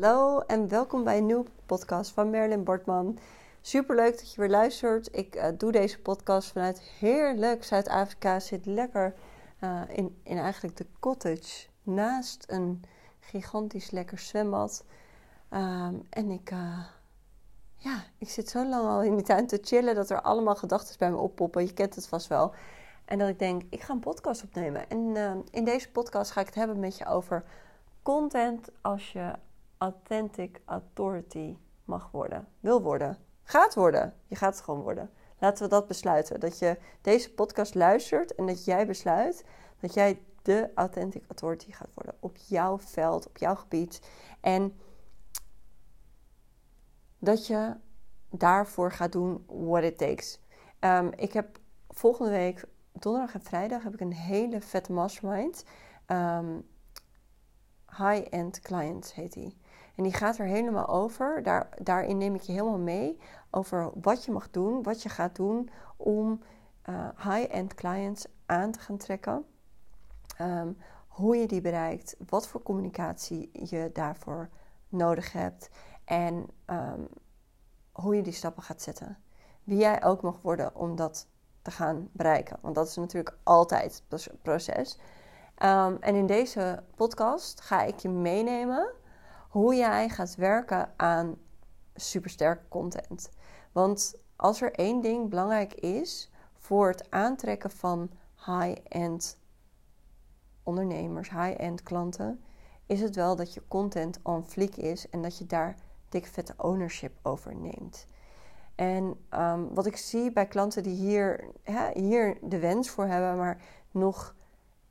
Hallo en welkom bij een nieuwe podcast van Merlin Bortman. Super leuk dat je weer luistert. Ik uh, doe deze podcast vanuit heerlijk Zuid-Afrika. Zit lekker uh, in, in eigenlijk de cottage naast een gigantisch lekker zwembad. Um, en ik, uh, ja, ik zit zo lang al in die tuin te chillen dat er allemaal gedachten bij me oppoppen. Je kent het vast wel. En dat ik denk, ik ga een podcast opnemen. En in deze podcast ga ik het hebben met je over content als je authentic authority mag worden, wil worden, gaat worden. Je gaat het gewoon worden. Laten we dat besluiten. Dat je deze podcast luistert en dat jij besluit dat jij de authentic authority gaat worden op jouw veld, op jouw gebied. En dat je daarvoor gaat doen what it takes. Um, ik heb volgende week, donderdag en vrijdag, heb ik een hele vette mastermind. Um, High-end Clients heet die. En die gaat er helemaal over. Daar, daarin neem ik je helemaal mee over wat je mag doen, wat je gaat doen om uh, high-end clients aan te gaan trekken. Um, hoe je die bereikt, wat voor communicatie je daarvoor nodig hebt en um, hoe je die stappen gaat zetten. Wie jij ook mag worden om dat te gaan bereiken. Want dat is natuurlijk altijd het proces. Um, en in deze podcast ga ik je meenemen hoe jij gaat werken aan supersterke content. Want als er één ding belangrijk is voor het aantrekken van high-end ondernemers, high-end klanten, is het wel dat je content on fleek is en dat je daar dik vette ownership over neemt. En um, wat ik zie bij klanten die hier, hier de wens voor hebben, maar nog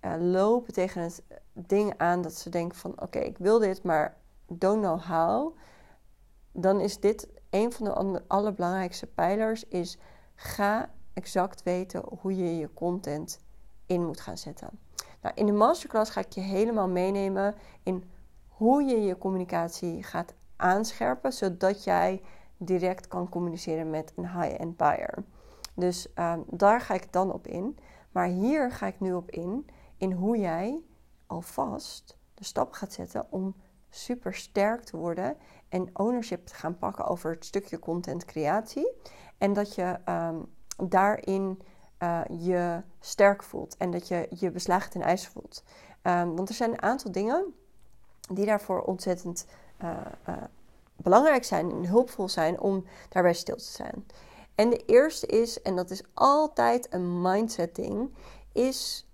uh, lopen tegen het ding aan dat ze denken van oké, ik wil dit, maar don't know how, dan is dit een van de allerbelangrijkste pijlers is ga exact weten hoe je je content in moet gaan zetten. Nou, in de masterclass ga ik je helemaal meenemen in hoe je je communicatie gaat aanscherpen, zodat jij direct kan communiceren met een high-end buyer. Dus um, daar ga ik dan op in. Maar hier ga ik nu op in, in hoe jij alvast de stap gaat zetten om super sterk te worden en ownership te gaan pakken over het stukje content creatie. En dat je um, daarin uh, je sterk voelt en dat je je beslagen ten ijs voelt. Um, want er zijn een aantal dingen die daarvoor ontzettend uh, uh, belangrijk zijn en hulpvol zijn om daarbij stil te zijn. En de eerste is, en dat is altijd een mindset ding, is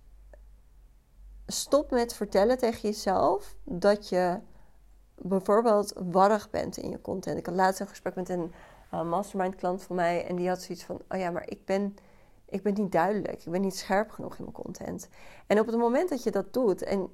stop met vertellen tegen jezelf dat je bijvoorbeeld warrig bent in je content. Ik had laatst een gesprek met een uh, mastermind klant van mij en die had zoiets van: Oh ja, maar ik ben, ik ben niet duidelijk, ik ben niet scherp genoeg in mijn content. En op het moment dat je dat doet en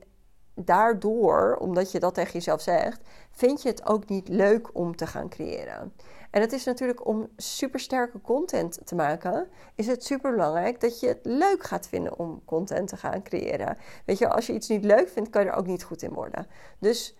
daardoor, omdat je dat tegen jezelf zegt, vind je het ook niet leuk om te gaan creëren. En het is natuurlijk om supersterke content te maken, is het super belangrijk dat je het leuk gaat vinden om content te gaan creëren. Weet je, als je iets niet leuk vindt, kan je er ook niet goed in worden. Dus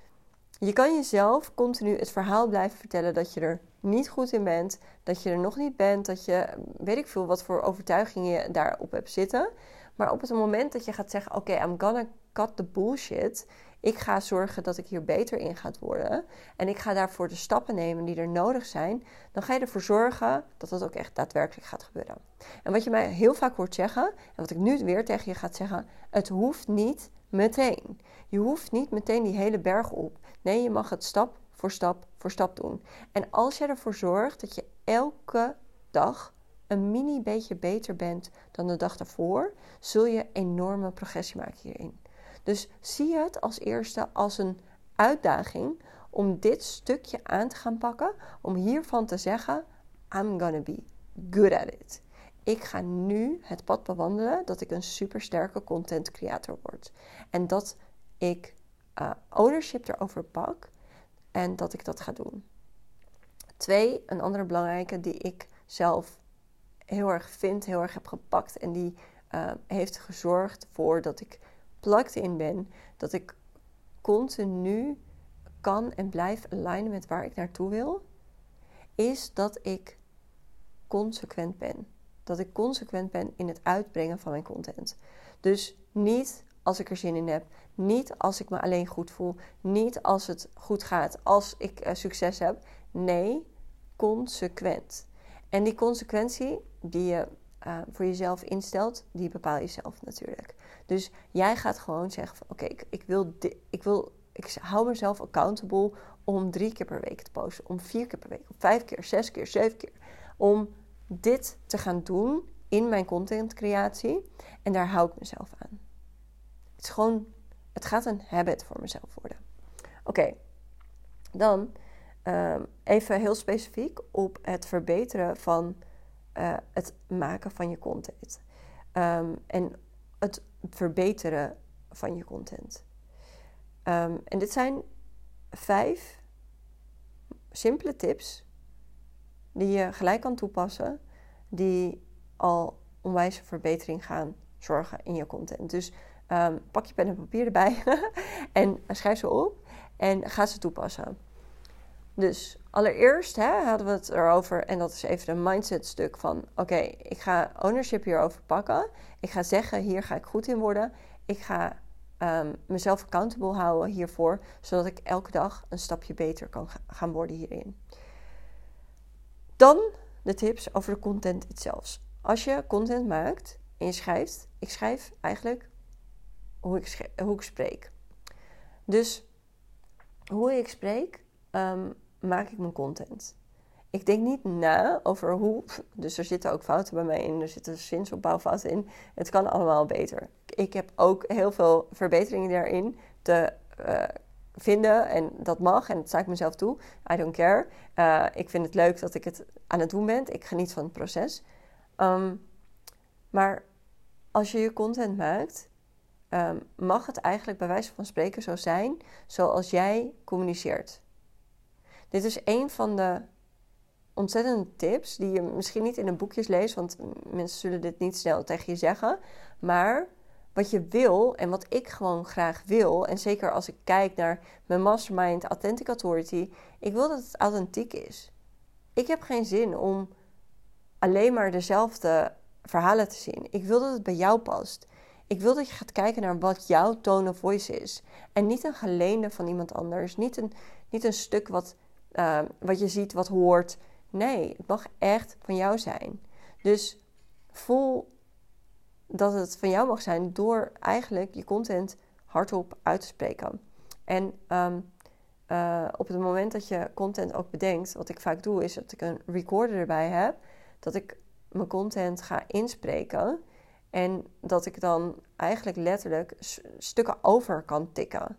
je kan jezelf continu het verhaal blijven vertellen dat je er niet goed in bent, dat je er nog niet bent, dat je weet ik veel wat voor overtuigingen je daarop hebt zitten. Maar op het moment dat je gaat zeggen: Oké, I'm gonna cut the bullshit. Ik ga zorgen dat ik hier beter in ga worden. En ik ga daarvoor de stappen nemen die er nodig zijn. Dan ga je ervoor zorgen dat dat ook echt daadwerkelijk gaat gebeuren. En wat je mij heel vaak hoort zeggen, en wat ik nu weer tegen je ga zeggen: het hoeft niet meteen. Je hoeft niet meteen die hele berg op. Nee, je mag het stap voor stap voor stap doen. En als je ervoor zorgt dat je elke dag een mini beetje beter bent dan de dag daarvoor, zul je enorme progressie maken hierin. Dus zie het als eerste als een uitdaging om dit stukje aan te gaan pakken, om hiervan te zeggen: I'm gonna be good at it. Ik ga nu het pad bewandelen dat ik een supersterke content creator word. En dat ik uh, ownership erover pak en dat ik dat ga doen. Twee, een andere belangrijke die ik zelf heel erg vind, heel erg heb gepakt en die uh, heeft gezorgd voor dat ik plugged in ben, dat ik continu kan en blijf alignen met waar ik naartoe wil, is dat ik consequent ben. Dat ik consequent ben in het uitbrengen van mijn content. Dus niet als ik er zin in heb. Niet als ik me alleen goed voel. Niet als het goed gaat. Als ik uh, succes heb. Nee, consequent. En die consequentie die je uh, voor jezelf instelt, die bepaal je zelf natuurlijk. Dus jij gaat gewoon zeggen oké, ik, ik, wil ik wil ik hou mezelf accountable om drie keer per week te posten, om vier keer per week, om vijf keer, zes keer, zeven keer. Om dit te gaan doen in mijn contentcreatie. En daar hou ik mezelf aan. Het is gewoon, het gaat een habit voor mezelf worden. Oké, dan uh, even heel specifiek op het verbeteren van uh, het maken van je content. Um, en het verbeteren van je content. Um, en dit zijn vijf simpele tips die je gelijk kan toepassen, die al onwijze verbetering gaan zorgen in je content. Dus um, pak je pen en papier erbij en schrijf ze op en ga ze toepassen. Dus allereerst hè, hadden we het erover, en dat is even een mindset stuk van: oké, ik ga ownership hierover pakken. Ik ga zeggen: hier ga ik goed in worden. Ik ga um, mezelf accountable houden hiervoor, zodat ik elke dag een stapje beter kan gaan worden hierin. Dan de tips over de content zelf. Als je content maakt en je schrijft, ik schrijf eigenlijk hoe ik, hoe ik spreek. Dus hoe ik spreek, um, maak ik mijn content. Ik denk niet na over hoe. Dus er zitten ook fouten bij mij in. Er zitten zinsopbouwfouten in. Het kan allemaal beter. Ik heb ook heel veel verbeteringen daarin te uh, vinden. En dat mag. En dat sta ik mezelf toe. I don't care. Uh, ik vind het leuk dat ik het aan het doen ben. Ik geniet van het proces. Um, maar als je je content maakt, um, mag het eigenlijk bij wijze van spreken zo zijn zoals jij communiceert. Dit is een van de ontzettende tips die je misschien niet in de boekjes leest, want mensen zullen dit niet snel tegen je zeggen. Maar wat je wil en wat ik gewoon graag wil, en zeker als ik kijk naar mijn mastermind Authentic Authority, ik wil dat het authentiek is. Ik heb geen zin om alleen maar dezelfde verhalen te zien. Ik wil dat het bij jou past. Ik wil dat je gaat kijken naar wat jouw tone of voice is. En niet een geleende van iemand anders. Niet een, niet een stuk wat, uh, wat je ziet, wat hoort. Nee, het mag echt van jou zijn. Dus voel dat het van jou mag zijn door eigenlijk je content hardop uit te spreken. En um, uh, op het moment dat je content ook bedenkt, wat ik vaak doe, is dat ik een recorder erbij heb, dat ik mijn content ga inspreken en dat ik dan eigenlijk letterlijk stukken over kan tikken.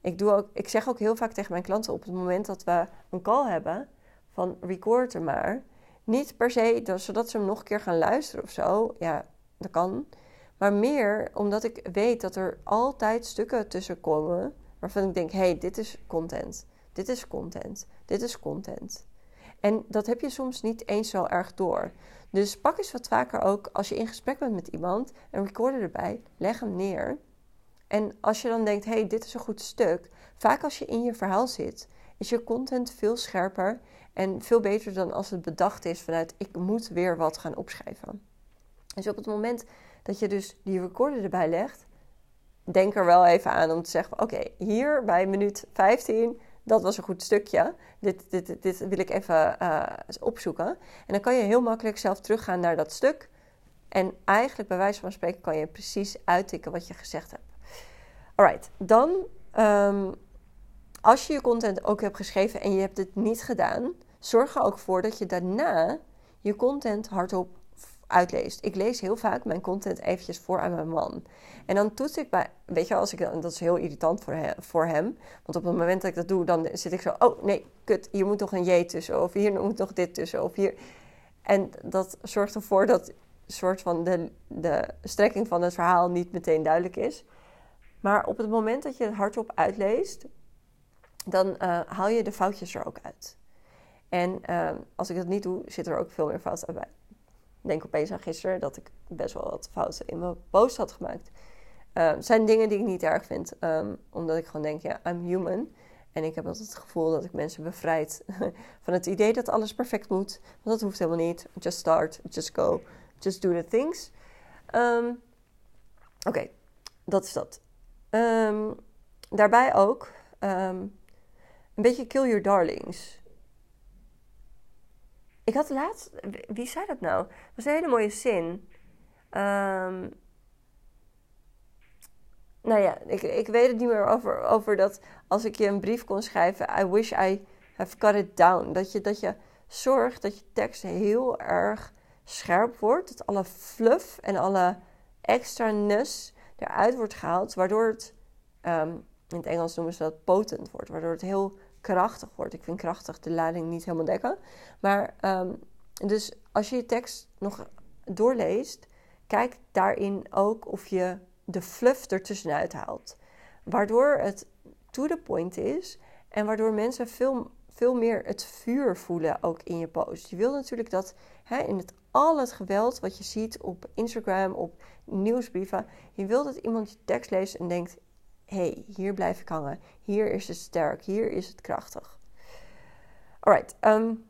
Ik, doe ook, ik zeg ook heel vaak tegen mijn klanten op het moment dat we een call hebben, van record er maar. Niet per se dat, zodat ze hem nog een keer gaan luisteren of zo. Ja, dat kan. Maar meer omdat ik weet dat er altijd stukken tussen komen waarvan ik denk: hé, hey, dit is content. Dit is content. Dit is content. En dat heb je soms niet eens zo erg door. Dus pak eens wat vaker ook als je in gesprek bent met iemand, een recorder erbij, leg hem neer. En als je dan denkt, hé, hey, dit is een goed stuk. Vaak als je in je verhaal zit, is je content veel scherper en veel beter dan als het bedacht is vanuit ik moet weer wat gaan opschrijven. Dus op het moment dat je dus die recorder erbij legt, denk er wel even aan om te zeggen: oké, hier bij minuut 15 dat was een goed stukje. Dit, dit, dit wil ik even uh, opzoeken. En dan kan je heel makkelijk zelf teruggaan naar dat stuk. En eigenlijk bij wijze van spreken kan je precies uittikken wat je gezegd hebt. Alright, dan um, als je je content ook hebt geschreven en je hebt het niet gedaan, zorg er ook voor dat je daarna je content hardop uitleest. Ik lees heel vaak mijn content eventjes voor aan mijn man. En dan toets ik bij, weet je, als ik, dat is heel irritant voor voor hem. Want op het moment dat ik dat doe, dan zit ik zo, oh nee, kut, hier moet nog een J tussen. Of hier moet nog dit tussen. Of hier. En dat zorgt ervoor dat soort van de, de strekking van het verhaal niet meteen duidelijk is. Maar op het moment dat je het hardop uitleest, dan uh, haal je de foutjes er ook uit. En uh, als ik dat niet doe, zit er ook veel meer fouten bij. Denk opeens aan gisteren dat ik best wel wat fouten in mijn post had gemaakt. Uh, zijn dingen die ik niet erg vind, um, omdat ik gewoon denk, ja, I'm human. En ik heb altijd het gevoel dat ik mensen bevrijd van het idee dat alles perfect moet. Want dat hoeft helemaal niet. Just start, just go, just do the things. Um, Oké, dat is dat. Ehm, daarbij ook ehm, een beetje kill your darlings. Ik had laatst, wie zei dat nou? Dat was een hele mooie zin. Um, nou ja, ik, ik weet het niet meer over, over dat als ik je een brief kon schrijven, I wish I have cut it down. Dat je, dat je zorgt dat je tekst heel erg scherp wordt. Dat alle fluff en alle extraness eruit wordt gehaald. Waardoor het, um, in het Engels noemen ze dat potent wordt. Waardoor het heel krachtig wordt. Ik vind krachtig de lading niet helemaal dekken. Maar um, dus als je je tekst nog doorleest, kijk daarin ook of je de fluff ertussenuit haalt. Waardoor het to the point is en waardoor mensen veel, veel meer het vuur voelen ook in je post. Je wil natuurlijk dat hè, in het, al het geweld wat je ziet op Instagram, op nieuwsbrieven, je wil dat iemand je tekst leest en denkt: hey, hier blijf ik hangen. Hier is het sterk, hier is het krachtig. Alright, um,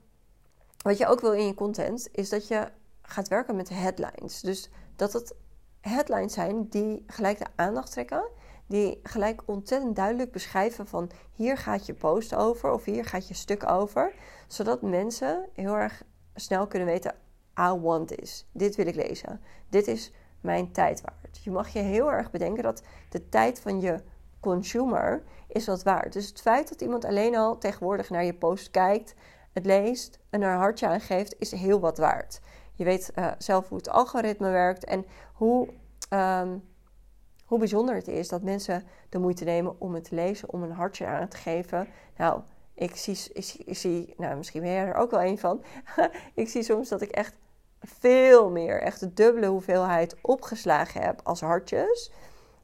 wat je ook wil in je content is dat je gaat werken met headlines. Dus dat het headlines zijn die gelijk de aandacht trekken. Die gelijk ontzettend duidelijk beschrijven van hier gaat je post over of hier gaat je stuk over. Zodat mensen heel erg snel kunnen weten, I want this. Dit wil ik lezen. Dit is mijn tijd waard. Je mag je heel erg bedenken dat de tijd van je consumer is wat waard. Dus het feit dat iemand alleen al tegenwoordig naar je post kijkt, het leest en er een hartje aan geeft, is heel wat waard. Je weet uh, zelf hoe het algoritme werkt en hoe, um, hoe bijzonder het is dat mensen de moeite nemen om het te lezen, om een hartje aan te geven. Nou, ik zie, ik, zie nou misschien ben jij er ook wel een van. ik zie soms dat ik echt veel meer, echt de dubbele hoeveelheid opgeslagen heb als hartjes.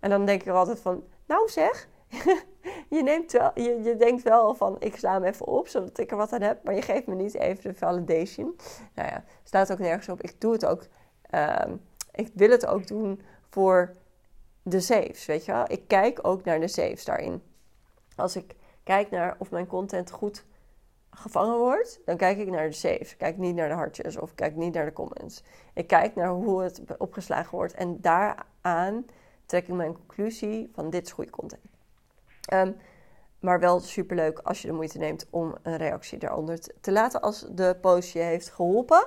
En dan denk ik er altijd van, nou zeg, je, neemt wel, je, je denkt wel van ik sla hem even op zodat ik er wat aan heb, maar je geeft me niet even de validation. Nou ja, staat ook nergens op. Ik doe het ook, um, ik wil het ook doen voor de saves, weet je wel. Ik kijk ook naar de saves daarin. Als ik kijk naar of mijn content goed gevangen wordt, dan kijk ik naar de saves. Kijk niet naar de hartjes of kijk niet naar de comments. Ik kijk naar hoe het opgeslagen wordt en daaraan trek ik mijn conclusie van dit is goede content. Um, maar wel superleuk als je de moeite neemt om een reactie daaronder te laten als de post je heeft geholpen.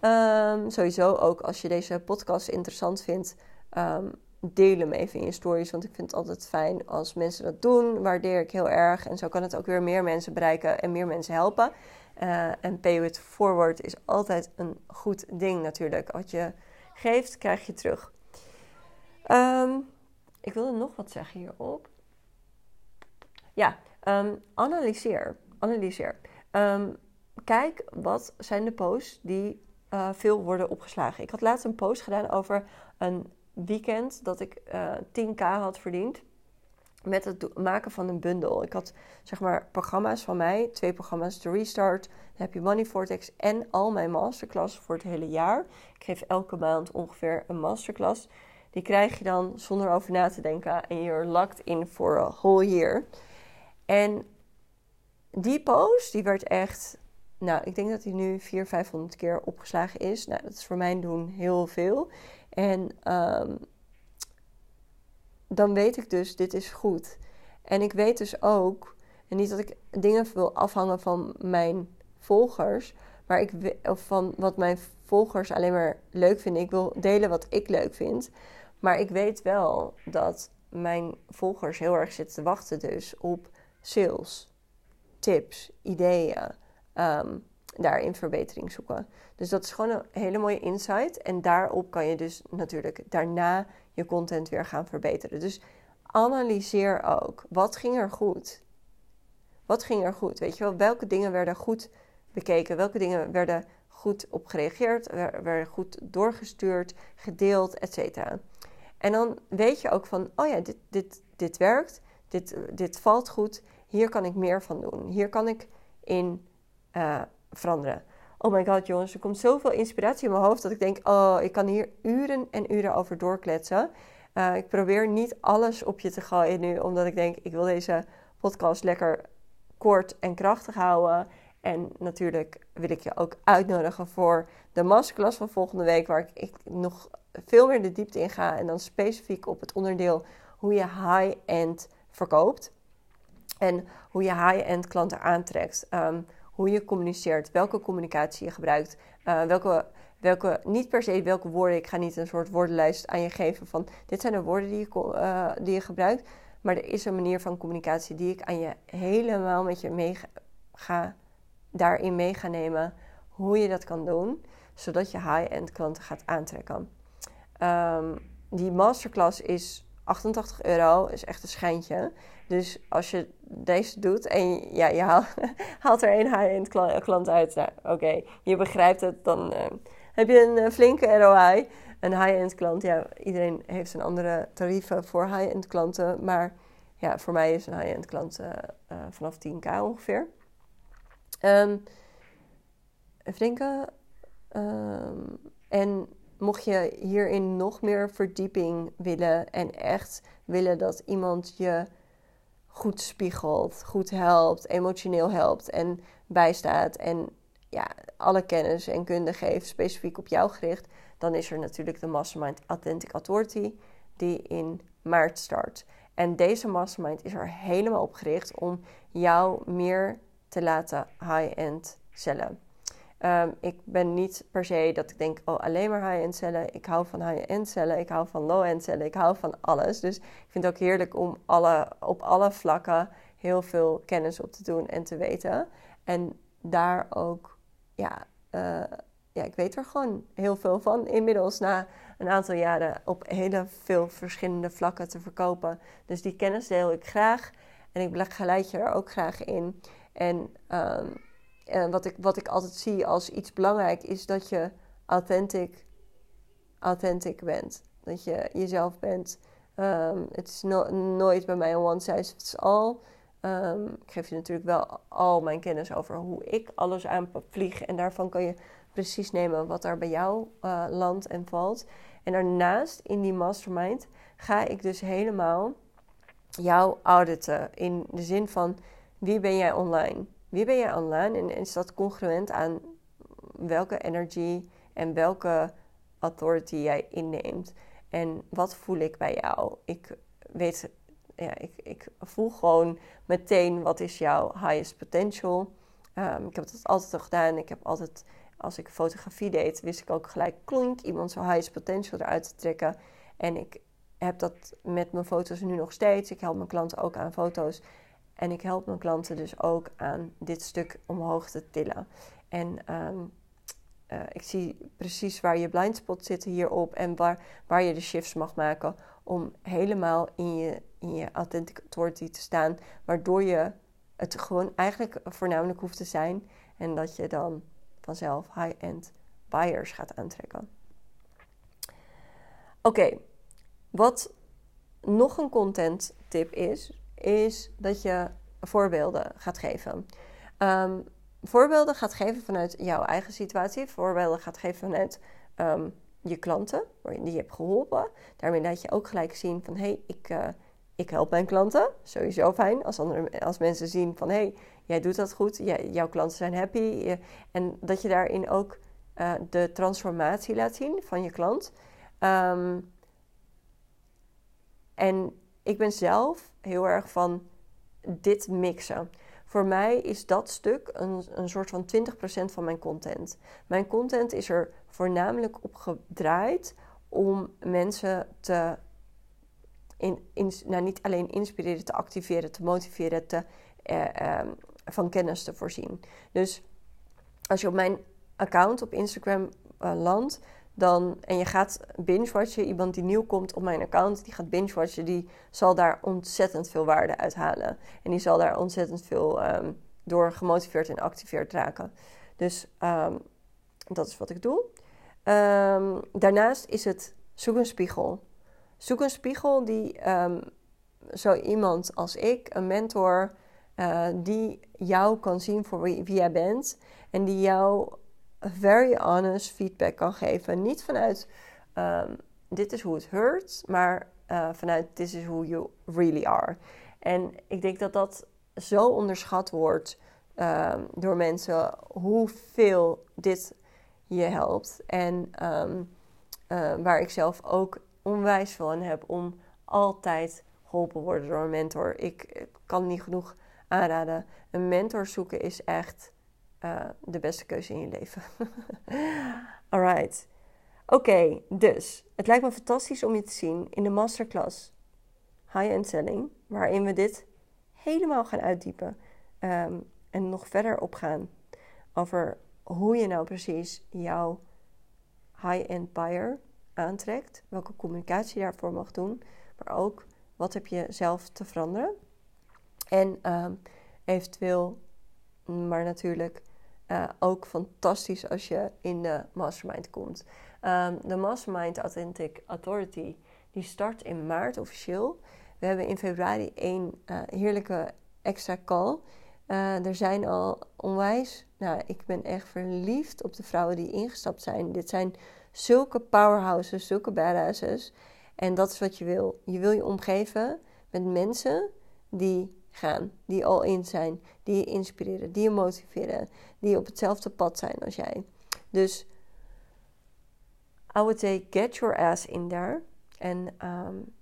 Um, sowieso ook als je deze podcast interessant vindt, um, deel hem even in je stories. Want ik vind het altijd fijn als mensen dat doen. Waardeer ik heel erg. En zo kan het ook weer meer mensen bereiken en meer mensen helpen. Uh, en pay it forward is altijd een goed ding natuurlijk. Wat je geeft, krijg je terug. Um, ik wilde nog wat zeggen hierop. Ja, um, analyseer. Analyseer. Um, kijk, wat zijn de posts die uh, veel worden opgeslagen. Ik had laatst een post gedaan over een weekend dat ik uh, eh, 10k had verdiend met het maken van een bundel. Ik had zeg maar programma's van mij, twee programma's, de Restart, je Money Vortex en al mijn masterclass voor het hele jaar. Ik geef elke maand ongeveer een masterclass. Die krijg je dan zonder over na te denken en you're locked in for a whole year. En die post, die werd echt, nou, ik denk dat die nu 400, 500 keer opgeslagen is. Nou, dat is voor mijn doen heel veel. En um, dan weet ik dus, dit is goed. En ik weet dus ook, en niet dat ik dingen wil afhangen van mijn volgers, maar ik of van wat mijn volgers alleen maar leuk vinden. Ik wil delen wat ik leuk vind. Maar ik weet wel dat mijn volgers heel erg zitten te wachten dus op sales, tips, ideeën, um, daarin verbetering zoeken. Dus dat is gewoon een hele mooie insight. En daarop kan je dus natuurlijk daarna je content weer gaan verbeteren. Dus analyseer ook. Wat ging er goed? Wat ging er goed? Weet je wel, welke dingen werden goed bekeken? Welke dingen werden goed op gereageerd? Werden goed doorgestuurd, gedeeld, etc. En dan weet je ook van, oh ja, dit, dit, dit werkt dit, dit valt goed, hier kan ik meer van doen. Hier kan ik in uh, veranderen. Oh my god, jongens, er komt zoveel inspiratie in mijn hoofd dat ik denk: oh, ik kan hier uren en uren over doorkletsen. Uh, ik probeer niet alles op je te gooien nu, omdat ik denk: ik wil deze podcast lekker kort en krachtig houden. En natuurlijk wil ik je ook uitnodigen voor de masterclass van volgende week, waar ik, ik nog veel meer de diepte in ga en dan specifiek op het onderdeel hoe je high-end verkoopt. En hoe je high-end klanten aantrekt. Ehm, hoe je communiceert, welke communicatie je gebruikt, uh, welke, welke, niet per se welke woorden, ik ga niet een soort woordenlijst aan je geven van dit zijn de woorden die je, uh, die je gebruikt, maar er is een manier van communicatie die ik aan je helemaal met je mee ga, daarin mee ga nemen, hoe je dat kan doen, zodat je high-end klanten gaat aantrekken. Um, die masterclass is 88 euro, is echt een schijntje. Dus als je deze doet en ja, je haalt, er één high-end klant uit, nou, oké, je begrijpt het, dan uh, heb je een uh, flinke ROI. Een high-end klant, ja, iedereen heeft zijn andere tarieven voor high-end klanten, maar ja, voor mij is een high-end klant uh, vanaf 10k ongeveer. Um, even denken. Um, en mocht je hierin nog meer verdieping willen en echt willen dat iemand je goed spiegelt, goed helpt, emotioneel helpt en bijstaat en ja, alle kennis en kunde geeft specifiek op jou gericht, dan is er natuurlijk de Mastermind Authentic Authority die in maart start. En deze mastermind is er helemaal op gericht om jou meer te laten high-end cellen. Um, ik ben niet per se dat ik denk, oh, alleen maar high-end cellen. Ik hou van high-end cellen, ik hou van low-end cellen, ik hou van alles. Dus ik vind het ook heerlijk om alle, op alle vlakken heel veel kennis op te doen en te weten. En daar ook, ja, uh, ja, ik weet er gewoon heel veel van inmiddels na een aantal jaren op hele veel verschillende vlakken te verkopen. Dus die kennis deel ik graag en ik geleid je er ook graag in. En um, en wat ik, wat ik altijd zie als iets belangrijk is dat je authentic, authentic bent. Dat je jezelf bent. Um, het is nooit bij mij een one size fits all. Um, ik geef je natuurlijk wel al mijn kennis over hoe ik alles aanvlieg. En daarvan kan je precies nemen wat er bij jou uh, landt en valt. En daarnaast in die mastermind ga ik dus helemaal jou auditen. In de zin van wie ben jij online? Wie ben je online en is dat congruent aan welke energie en welke authority jij inneemt? En wat voel ik bij jou? Ik weet, ja, ik, ik voel gewoon meteen wat is jouw highest potential. Um, ik heb dat altijd al gedaan. Ik heb altijd, als ik fotografie deed, wist ik ook gelijk klink iemand zijn highest potential eruit te trekken. En ik heb dat met mijn foto's nu nog steeds. Ik help mijn klanten ook aan foto's en ik help mijn klanten dus ook aan dit stuk omhoog te tillen. En ehm, eh, ik zie precies waar je blindspots zitten hierop en waar, waar je de shifts mag maken om helemaal in je, in je te staan, waardoor je het gewoon eigenlijk voornamelijk hoeft te zijn en dat je dan vanzelf high-end buyers gaat aantrekken. Oké, wat nog een content tip is, is dat je voorbeelden gaat geven. Ehm, voorbeelden gaat geven vanuit jouw eigen situatie. Voorbeelden gaat geven vanuit ehm, je klanten, die je hebt geholpen. Daarmee laat je ook gelijk zien van... hé, hey, ik, uh, ik help mijn klanten. Sowieso fijn als, andere, als mensen zien van... hé, hey, jij doet dat goed, jouw klanten zijn happy. en dat je daarin ook uh, de transformatie laat zien van je klant. Um, en ik ben zelf heel erg van dit mixen. Voor mij is dat stuk een, een soort van 20% van mijn content. Mijn content is er voornamelijk op gedraaid om mensen te, in, in, nou niet alleen inspireren, te activeren, te motiveren, te, eh, eh, van kennis te voorzien. Dus als je op mijn account op Instagram uh, landt, dan, en je gaat binge-watchen, iemand die nieuw komt op mijn account, die gaat binge-watchen, die zal daar ontzettend veel waarde uithalen. En die zal daar ontzettend veel um, door gemotiveerd en activeerd raken. Dus um, dat is wat ik doe. Um, daarnaast is het zoek een spiegel. Zoek een spiegel die zo iemand als ik, een mentor, uh, die jou kan zien voor wie jij bent en die jou very honest feedback kan geven. Niet vanuit um, dit is hoe het hurt, maar uh, vanuit this is who you really are. En ik denk dat dat zo onderschat wordt um, door mensen hoeveel dit je helpt. En um, uh, waar ik zelf ook onwijs veel heb om altijd geholpen worden door een mentor. Ik kan niet genoeg aanraden. Een mentor zoeken is echt uh, de beste keuze in je leven. Alright. Oké, dus het lijkt me fantastisch om je te zien in de masterclass High-End Selling, waarin we dit helemaal gaan uitdiepen um, en nog verder opgaan over hoe je nou precies jouw high-end buyer aantrekt, welke communicatie je daarvoor mag doen, maar ook wat heb je zelf te veranderen. En um, eventueel, maar natuurlijk uh, ook fantastisch als je in de mastermind komt. Um, de Mastermind Authentic Authority die start in maart officieel. We hebben in februari één uh, heerlijke extra call. Uh, er zijn al onwijs. Nou, ik ben echt verliefd op de vrouwen die ingestapt zijn. Dit zijn zulke powerhouses, zulke badasses. En dat is wat je wil. Je wil je omgeven met mensen die gaan, die al in zijn, die je inspireren, die je motiveren, die op hetzelfde pad zijn als jij. Dus I would say get your ass in there. En um,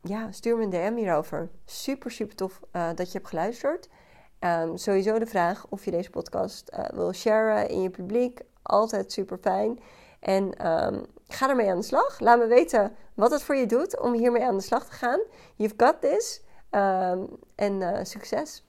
ja, stuur me een DM hierover. Super, super tof uh, dat je hebt geluisterd. Um, sowieso de vraag of je deze podcast uh, wil sharen in je publiek. Altijd super fijn. En um, ga ermee aan de slag. Laat me weten wat het voor je doet om hiermee aan de slag te gaan. You've got this. Um, en uh, succes!